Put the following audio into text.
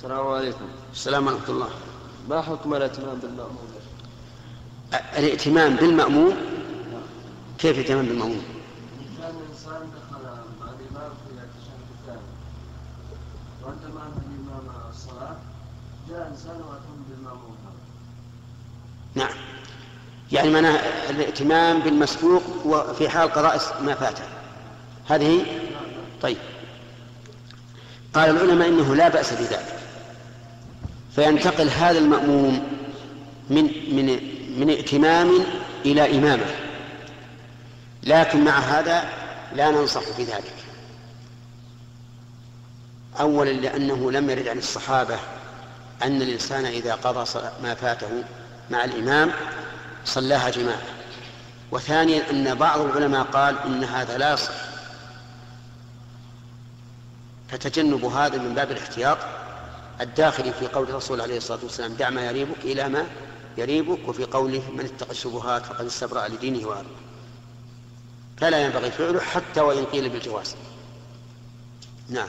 السلام عليكم. السلام ورحمة الله. ما حكم الائتمام بالمأموم؟ الائتمام بالمأموم؟ كيف الائتمام بالمأموم؟ كان الإنسان دخل مع الإمام في التشهد الثاني وعندما أنهى الإمام الصلاة جاء إنسان وأتم بالمأموم. نعم. يعني معناه الائتمام بالمسبوق وفي حال قضاء ما فاته هذه؟ طيب. قال العلماء إنه لا بأس بذلك. فينتقل هذا المأموم من من من ائتمام إلى إمامة. لكن مع هذا لا ننصح في ذلك اولا لأنه لم يرد عن الصحابة أن الإنسان إذا قضى ما فاته مع الإمام صلاها جماعة. وثانيا أن بعض العلماء قال إن هذا لا يصح. فتجنب هذا من باب الاحتياط. الداخل في قول الرسول عليه الصلاة والسلام دع ما يريبك إلى ما يريبك وفي قوله من اتقى الشبهات فقد استبرأ لدينه وعرضه فلا ينبغي فعله حتى وإن قيل بالجواز. نعم.